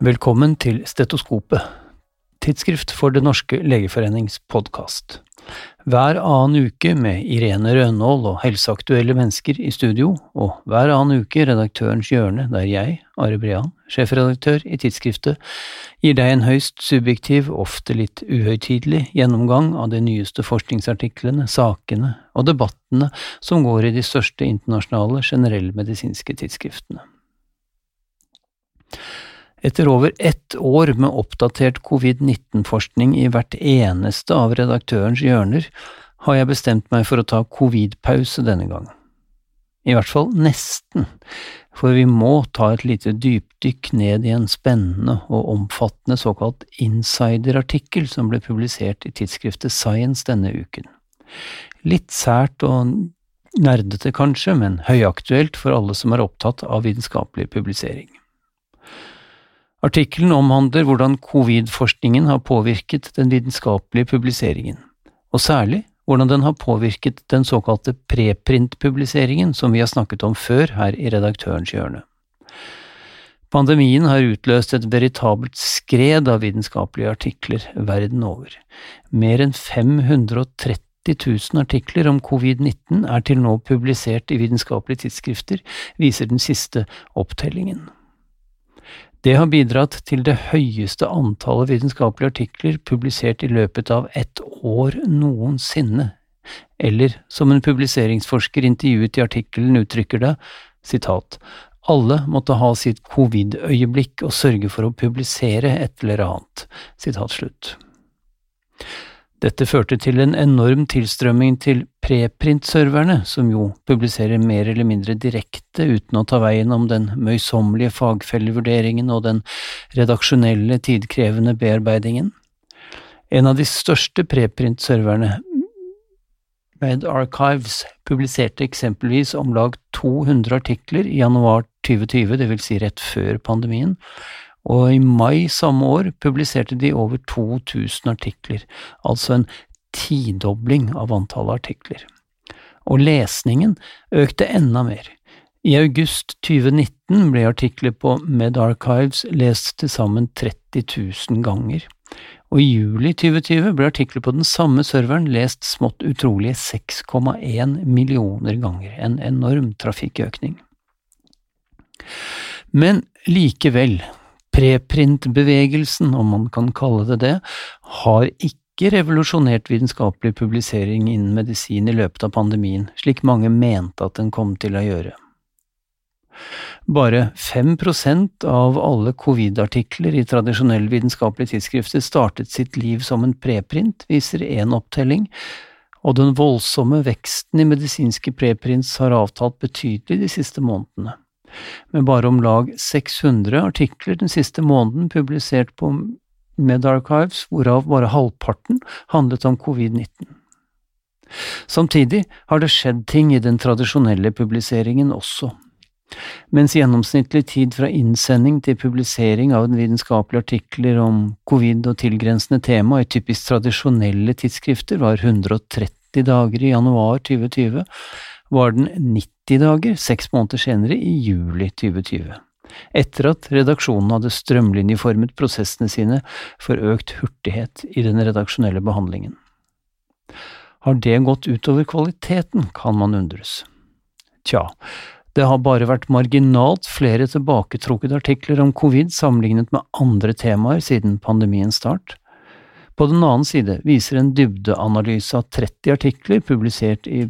Velkommen til Stetoskopet, tidsskrift for Det norske legeforenings podkast. Hver annen uke med Irene Rønnaald og helseaktuelle mennesker i studio, og hver annen uke Redaktørens hjørne, der jeg, Are Brean, sjefredaktør i tidsskriftet, gir deg en høyst subjektiv, ofte litt uhøytidelig gjennomgang av de nyeste forskningsartiklene, sakene og debattene som går i de største internasjonale generellmedisinske tidsskriftene. Etter over ett år med oppdatert covid-19-forskning i hvert eneste av redaktørens hjørner, har jeg bestemt meg for å ta covid-pause denne gang. I hvert fall nesten, for vi må ta et lite dypdykk ned i en spennende og omfattende såkalt insider-artikkel som ble publisert i tidsskriftet Science denne uken. Litt sært og nerdete kanskje, men høyaktuelt for alle som er opptatt av vitenskapelig publisering. Artikkelen omhandler hvordan covid-forskningen har påvirket den vitenskapelige publiseringen, og særlig hvordan den har påvirket den såkalte preprint-publiseringen som vi har snakket om før her i Redaktørens hjørne. Pandemien har utløst et veritabelt skred av vitenskapelige artikler verden over. Mer enn 530 000 artikler om covid-19 er til nå publisert i vitenskapelige tidsskrifter, viser den siste opptellingen. Det har bidratt til det høyeste antallet vitenskapelige artikler publisert i løpet av ett år noensinne, eller som en publiseringsforsker intervjuet i artikkelen uttrykker det, sitat, alle måtte ha sitt covid-øyeblikk og sørge for å publisere et eller annet, sitat slutt. Dette førte til en enorm tilstrømming til preprint-serverne, som jo publiserer mer eller mindre direkte uten å ta veien om den møysommelige fagfellevurderingen og den redaksjonelle, tidkrevende bearbeidingen. En av de største preprint-serverne, Med Archives, publiserte eksempelvis om lag 200 artikler i januar 2020, det vil si rett før pandemien, og i mai samme år publiserte de over 2000 artikler, altså en tidobling av antallet artikler. Og lesningen økte enda mer. I august 2019 ble artikler på MedArchives lest til sammen 30 000 ganger, og i juli 2020 ble artikler på den samme serveren lest smått utrolige 6,1 millioner ganger, en enorm trafikkøkning. Men likevel, Preprint-bevegelsen, om man kan kalle det det, har ikke revolusjonert vitenskapelig publisering innen medisin i løpet av pandemien, slik mange mente at den kom til å gjøre. Bare 5% av alle covid-artikler i tradisjonelle vitenskapelige tidsskrifter startet sitt liv som en preprint, viser én opptelling, og den voldsomme veksten i medisinske preprints har avtalt betydelig de siste månedene med bare om lag 600 artikler den siste måneden publisert på MedArchives, hvorav bare halvparten handlet om covid-19. Samtidig har det skjedd ting i den tradisjonelle publiseringen også. Mens gjennomsnittlig tid fra innsending til publisering av vitenskapelige artikler om covid og tilgrensende tema i typisk tradisjonelle tidsskrifter var 130 dager i januar 2020, var den 90 dager seks måneder senere, i juli 2020, etter at redaksjonen hadde strømlinjeformet prosessene sine for økt hurtighet i den redaksjonelle behandlingen. Har det gått utover kvaliteten, kan man undres. Tja, det har bare vært marginalt flere tilbaketrukket artikler om covid sammenlignet med andre temaer siden pandemiens start. På den annen side viser en dybdeanalyse av 30 artikler publisert i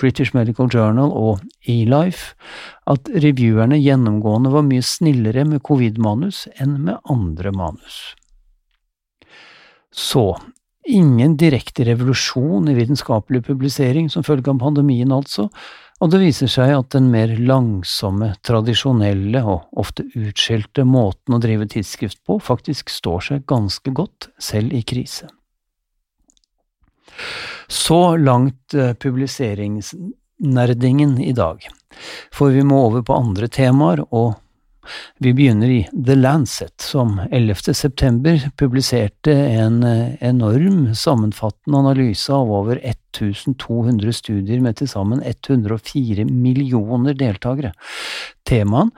British Medical Journal og eLife at reviewerne gjennomgående var mye snillere med covid-manus enn med andre manus. Så, ingen direkte revolusjon i vitenskapelig publisering som følge av pandemien altså, og det viser seg at den mer langsomme, tradisjonelle og ofte utskjelte måten å drive tidsskrift på faktisk står seg ganske godt, selv i krise. Så langt eh, publiseringsnerdingen i dag, for vi må over på andre temaer, og vi begynner i The Lancet, som 11. september publiserte en eh, enorm sammenfattende analyse av over 1200 studier med til sammen 104 millioner deltakere. Temaen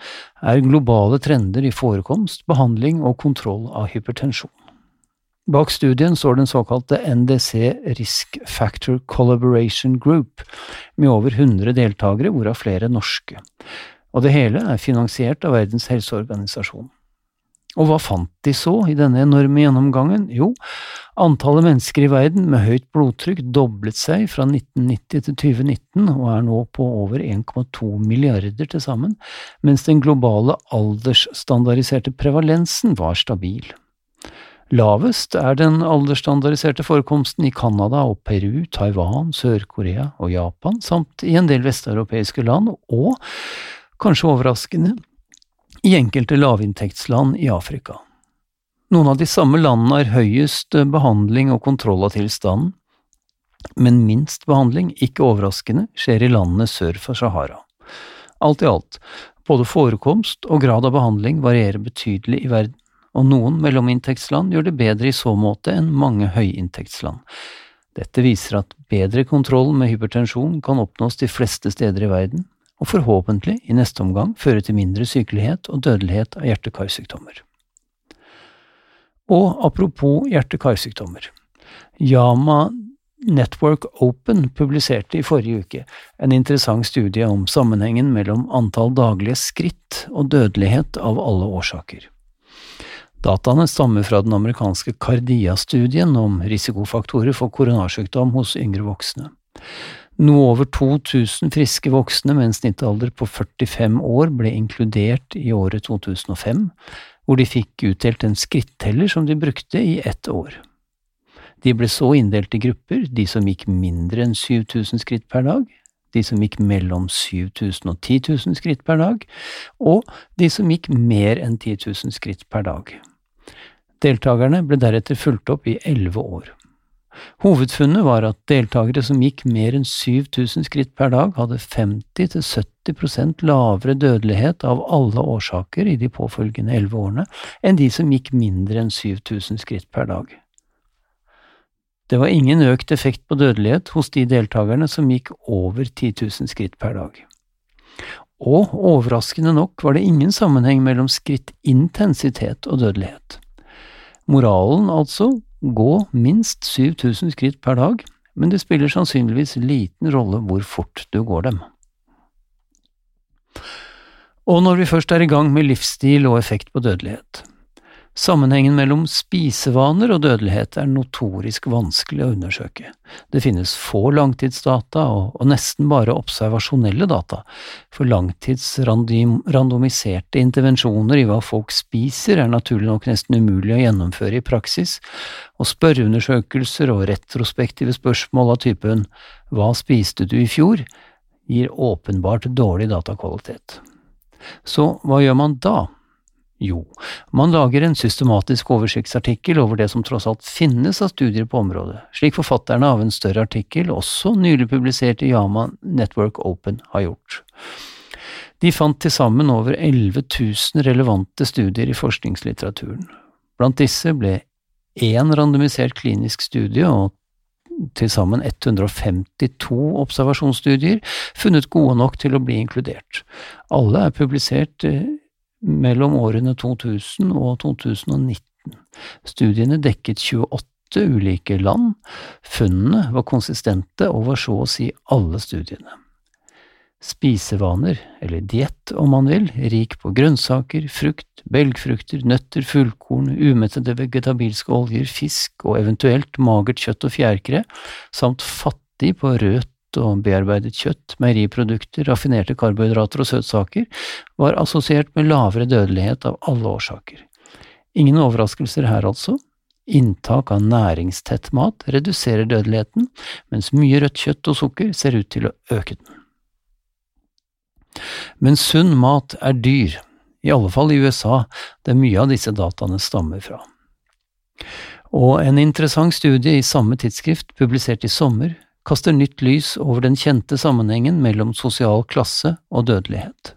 er globale trender i forekomst, behandling og kontroll av hypertensjon. Bak studien står den såkalte NDC Risk Factor Collaboration Group, med over 100 deltakere, hvorav flere norske. Og det hele er finansiert av Verdens helseorganisasjon. Og hva fant de så i denne enorme gjennomgangen? Jo, antallet mennesker i verden med høyt blodtrykk doblet seg fra 1990 til 2019 og er nå på over 1,2 milliarder til sammen, mens den globale aldersstandardiserte prevalensen var stabil. Lavest er den aldersstandardiserte forekomsten i Canada og Peru, Taiwan, Sør-Korea og Japan, samt i en del vesteuropeiske land, og, kanskje overraskende, i enkelte lavinntektsland i Afrika. Noen av de samme landene har høyest behandling og kontroll av tilstanden, men minst behandling, ikke overraskende, skjer i landene sør for Sahara. Alt i alt, både forekomst og grad av behandling varierer betydelig i verden og noen mellominntektsland gjør det bedre i så måte enn mange høyinntektsland. Dette viser at bedre kontroll med hypertensjon kan oppnås de fleste steder i verden, og forhåpentlig i neste omgang føre til mindre sykelighet og dødelighet av hjerte-karsykdommer. Og apropos hjerte-karsykdommer. Yama Network Open publiserte i forrige uke en interessant studie om sammenhengen mellom antall daglige skritt og dødelighet av alle årsaker. Dataene stammer fra den amerikanske Cardia-studien om risikofaktorer for koronarsykdom hos yngre voksne. Noe over 2000 friske voksne med en snittalder på 45 år ble inkludert i året 2005, hvor de fikk utdelt en skritteller som de brukte i ett år. De ble så inndelt i grupper, de som gikk mindre enn 7000 skritt per dag, de som gikk mellom 7000 og 10 000 skritt per dag, og de som gikk mer enn 10 000 skritt per dag. Deltakerne ble deretter fulgt opp i elleve år. Hovedfunnet var at deltakere som gikk mer enn 7000 skritt per dag, hadde 50–70% lavere dødelighet av alle årsaker i de påfølgende elleve årene enn de som gikk mindre enn 7000 skritt per dag. Det var ingen økt effekt på dødelighet hos de deltakerne som gikk over 10 000 skritt per dag. Og overraskende nok var det ingen sammenheng mellom skrittintensitet og dødelighet. Moralen altså, gå minst 7000 skritt per dag, men det spiller sannsynligvis liten rolle hvor fort du går dem. Og når vi først er i gang med livsstil og effekt på dødelighet, Sammenhengen mellom spisevaner og dødelighet er notorisk vanskelig å undersøke. Det finnes få langtidsdata og, nesten bare observasjonelle data, for langtidsrandomiserte intervensjoner i hva folk spiser er naturlig nok nesten umulig å gjennomføre i praksis, og spørreundersøkelser og retrospektive spørsmål av typen Hva spiste du i fjor? gir åpenbart dårlig datakvalitet. Så hva gjør man da? Jo, man lager en systematisk oversiktsartikkel over det som tross alt finnes av studier på området, slik forfatterne av en større artikkel, også nylig publisert i Yama Network Open, har gjort. De fant til sammen over 11 000 relevante studier i forskningslitteraturen. Blant disse ble én randomisert klinisk studie og til sammen 152 observasjonsstudier funnet gode nok til å bli inkludert. Alle er publisert eh, mellom årene 2000 og 2019. Studiene dekket 28 ulike land, funnene var konsistente over så å si alle studiene. Spisevaner, eller diett om man vil, rik på grønnsaker, frukt, belgfrukter, nøtter, fullkorn, umettede vegetabilske oljer, fisk og eventuelt magert kjøtt og fjærkre, samt fattig på rødt og bearbeidet kjøtt, meieriprodukter, raffinerte karbohydrater og søtsaker var assosiert med lavere dødelighet av alle årsaker. Ingen overraskelser her altså. Inntak av næringstett mat reduserer dødeligheten, mens mye rødt kjøtt og sukker ser ut til å øke den. Men sunn mat er dyr, i alle fall i USA, der mye av disse dataene stammer fra. Og en interessant studie i samme tidsskrift, publisert i sommer, kaster nytt lys over den kjente sammenhengen mellom sosial klasse og dødelighet.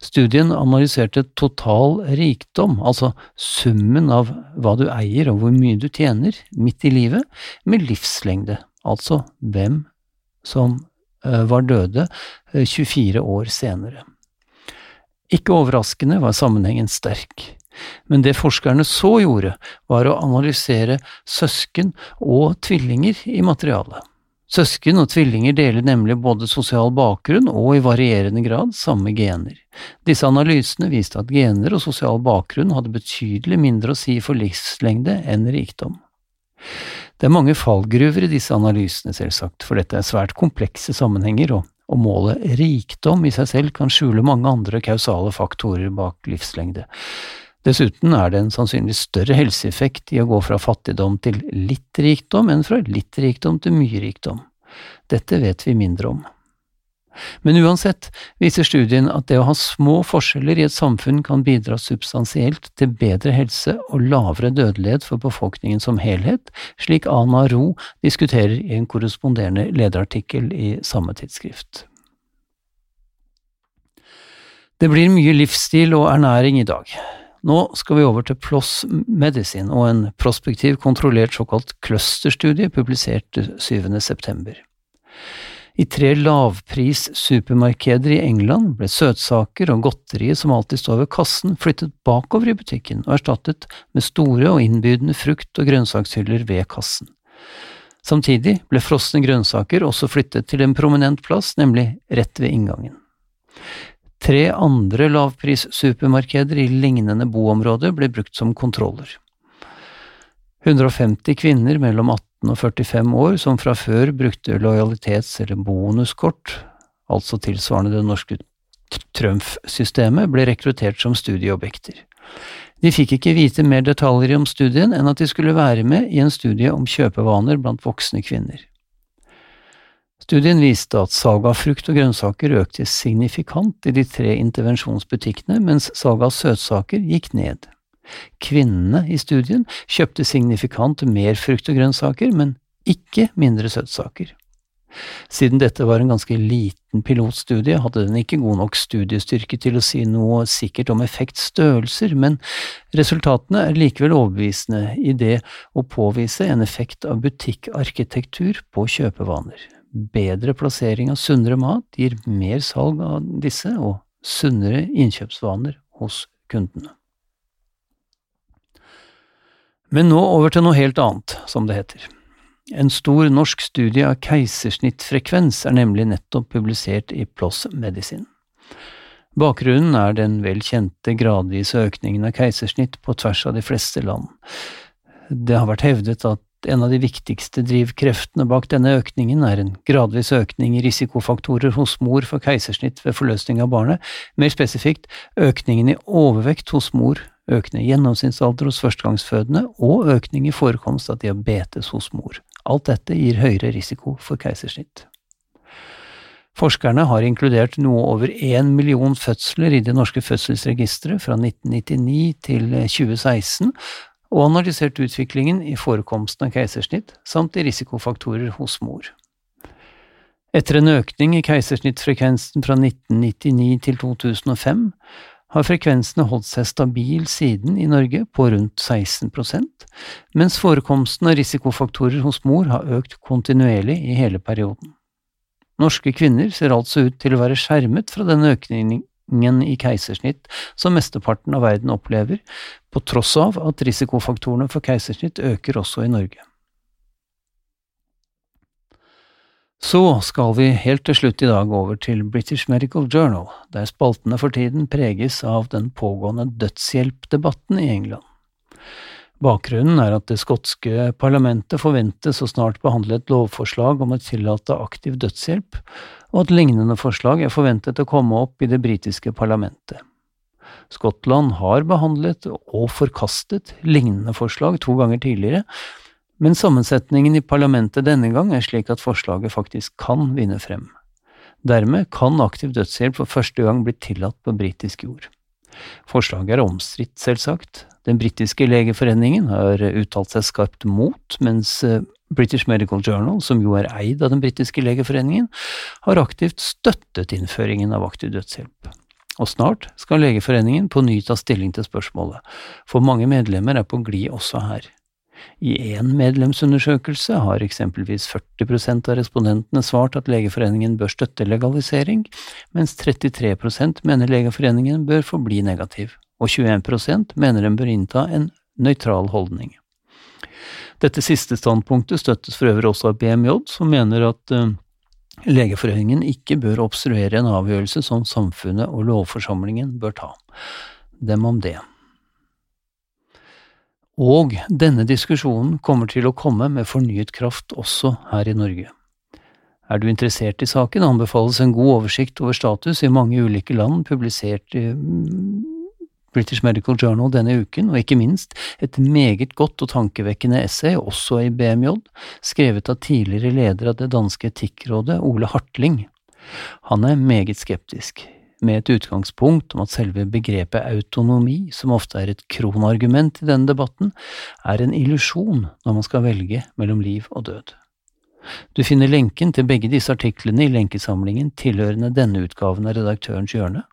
Studien analyserte total rikdom, altså summen av hva du eier og hvor mye du tjener midt i livet, med livslengde, altså hvem som eh, var døde 24 eh, år senere. Ikke overraskende var sammenhengen sterk, men det forskerne så gjorde, var å analysere søsken og tvillinger i materialet. Søsken og tvillinger deler nemlig både sosial bakgrunn og i varierende grad samme gener. Disse analysene viste at gener og sosial bakgrunn hadde betydelig mindre å si for livslengde enn rikdom. Det er mange fallgruver i disse analysene, selvsagt, for dette er svært komplekse sammenhenger, og, og målet rikdom i seg selv kan skjule mange andre kausale faktorer bak livslengde. Dessuten er det en sannsynlig større helseeffekt i å gå fra fattigdom til litt rikdom enn fra litt rikdom til mye rikdom. Dette vet vi mindre om. Men uansett viser studien at det å ha små forskjeller i et samfunn kan bidra substansielt til bedre helse og lavere dødelighet for befolkningen som helhet, slik Ana Ro diskuterer i en korresponderende lederartikkel i samme tidsskrift. Det blir mye livsstil og ernæring i dag. Nå skal vi over til PLOS Medicine og en prospektiv, kontrollert såkalt clusterstudie publisert 7. september. I tre lavpris-supermarkeder i England ble søtsaker og godteriet som alltid står ved kassen, flyttet bakover i butikken og erstattet med store og innbydende frukt- og grønnsakshyller ved kassen. Samtidig ble frosne grønnsaker også flyttet til en prominent plass, nemlig rett ved inngangen. Tre andre lavprissupermarkeder i lignende boområder ble brukt som kontroller. 150 kvinner mellom 18 og 45 år som fra før brukte lojalitets- eller bonuskort, altså tilsvarende det norske Trumf-systemet, ble rekruttert som studieobjekter. De fikk ikke vite mer detaljer om studien enn at de skulle være med i en studie om kjøpevaner blant voksne kvinner. Studien viste at salget av frukt og grønnsaker økte signifikant i de tre intervensjonsbutikkene, mens salget av søtsaker gikk ned. Kvinnene i studien kjøpte signifikant mer frukt og grønnsaker, men ikke mindre søtsaker. Siden dette var en ganske liten pilotstudie, hadde den ikke god nok studiestyrke til å si noe sikkert om effektstørrelser, men resultatene er likevel overbevisende i det å påvise en effekt av butikkarkitektur på kjøpevaner bedre plassering av sunnere mat gir mer salg av disse og sunnere innkjøpsvaner hos kundene. Men nå over til noe helt annet, som det heter. En stor norsk studie av keisersnittfrekvens er nemlig nettopp publisert i PLOS Medicine. Bakgrunnen er den vel kjente gradvise økningen av keisersnitt på tvers av de fleste land. Det har vært hevdet at en av de viktigste drivkreftene bak denne økningen er en gradvis økning i risikofaktorer hos mor for keisersnitt ved forløsning av barnet, mer spesifikt økningen i overvekt hos mor, økende gjennomsnittsalder hos førstegangsfødende og økning i forekomst av diabetes hos mor. Alt dette gir høyere risiko for keisersnitt. Forskerne har inkludert noe over én million fødsler i det norske fødselsregisteret fra 1999 til 2016, og analysert utviklingen i forekomsten av keisersnitt samt i risikofaktorer hos mor. Etter en økning i keisersnittfrekvensen fra 1999 til 2005 har frekvensene holdt seg stabil siden i Norge på rundt 16% mens forekomsten av risikofaktorer hos mor har økt kontinuerlig i hele perioden. Norske kvinner ser altså ut til å være skjermet fra denne økningen i keisersnitt som mesteparten av verden opplever, på tross av at risikofaktorene for keisersnitt øker også i Norge. Så skal vi helt til slutt i dag over til British Medical Journal, der spaltene for tiden preges av den pågående dødshjelpdebatten i England. Bakgrunnen er at det skotske parlamentet forventes å snart behandle et lovforslag om å tillate aktiv dødshjelp, og at lignende forslag er forventet å komme opp i det britiske parlamentet. Skottland har behandlet og forkastet lignende forslag to ganger tidligere, men sammensetningen i parlamentet denne gang er slik at forslaget faktisk kan vinne frem. Dermed kan aktiv dødshjelp for første gang bli tillatt på britisk jord. Forslaget er omstridt, selvsagt. Den britiske legeforeningen har uttalt seg skarpt mot, mens eh, British Medical Journal, som jo er eid av den britiske legeforeningen, har aktivt støttet innføringen av aktiv dødshjelp. Og snart skal Legeforeningen på ny ta stilling til spørsmålet, for mange medlemmer er på glid også her. I én medlemsundersøkelse har eksempelvis 40% av respondentene svart at Legeforeningen bør støtte legalisering, mens 33% mener Legeforeningen bør forbli negativ, og 21 mener den bør innta en nøytral holdning. Dette siste standpunktet støttes for øvrig også av BMJ, som mener at uh, Legeforeningen ikke bør obstruere en avgjørelse som samfunnet og lovforsamlingen bør ta. Dem om det. Og denne diskusjonen kommer til å komme med fornyet kraft også her i Norge. Er du interessert i saken, anbefales en god oversikt over status i mange ulike land, publisert i British Medical Journal denne uken, og ikke minst et meget godt og tankevekkende essay, også i BMJ, skrevet av tidligere leder av det danske etikkrådet, Ole Hartling. Han er meget skeptisk, med et utgangspunkt om at selve begrepet autonomi, som ofte er et kronargument i denne debatten, er en illusjon når man skal velge mellom liv og død. Du finner lenken til begge disse artiklene i lenkesamlingen tilhørende denne utgaven av Redaktørens hjørne,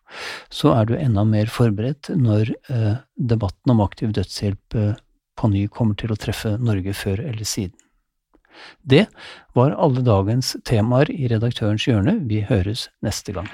så er du enda mer forberedt når eh, debatten om aktiv dødshjelp eh, på ny kommer til å treffe Norge før eller siden. Det var alle dagens temaer i Redaktørens hjørne. Vi høres neste gang.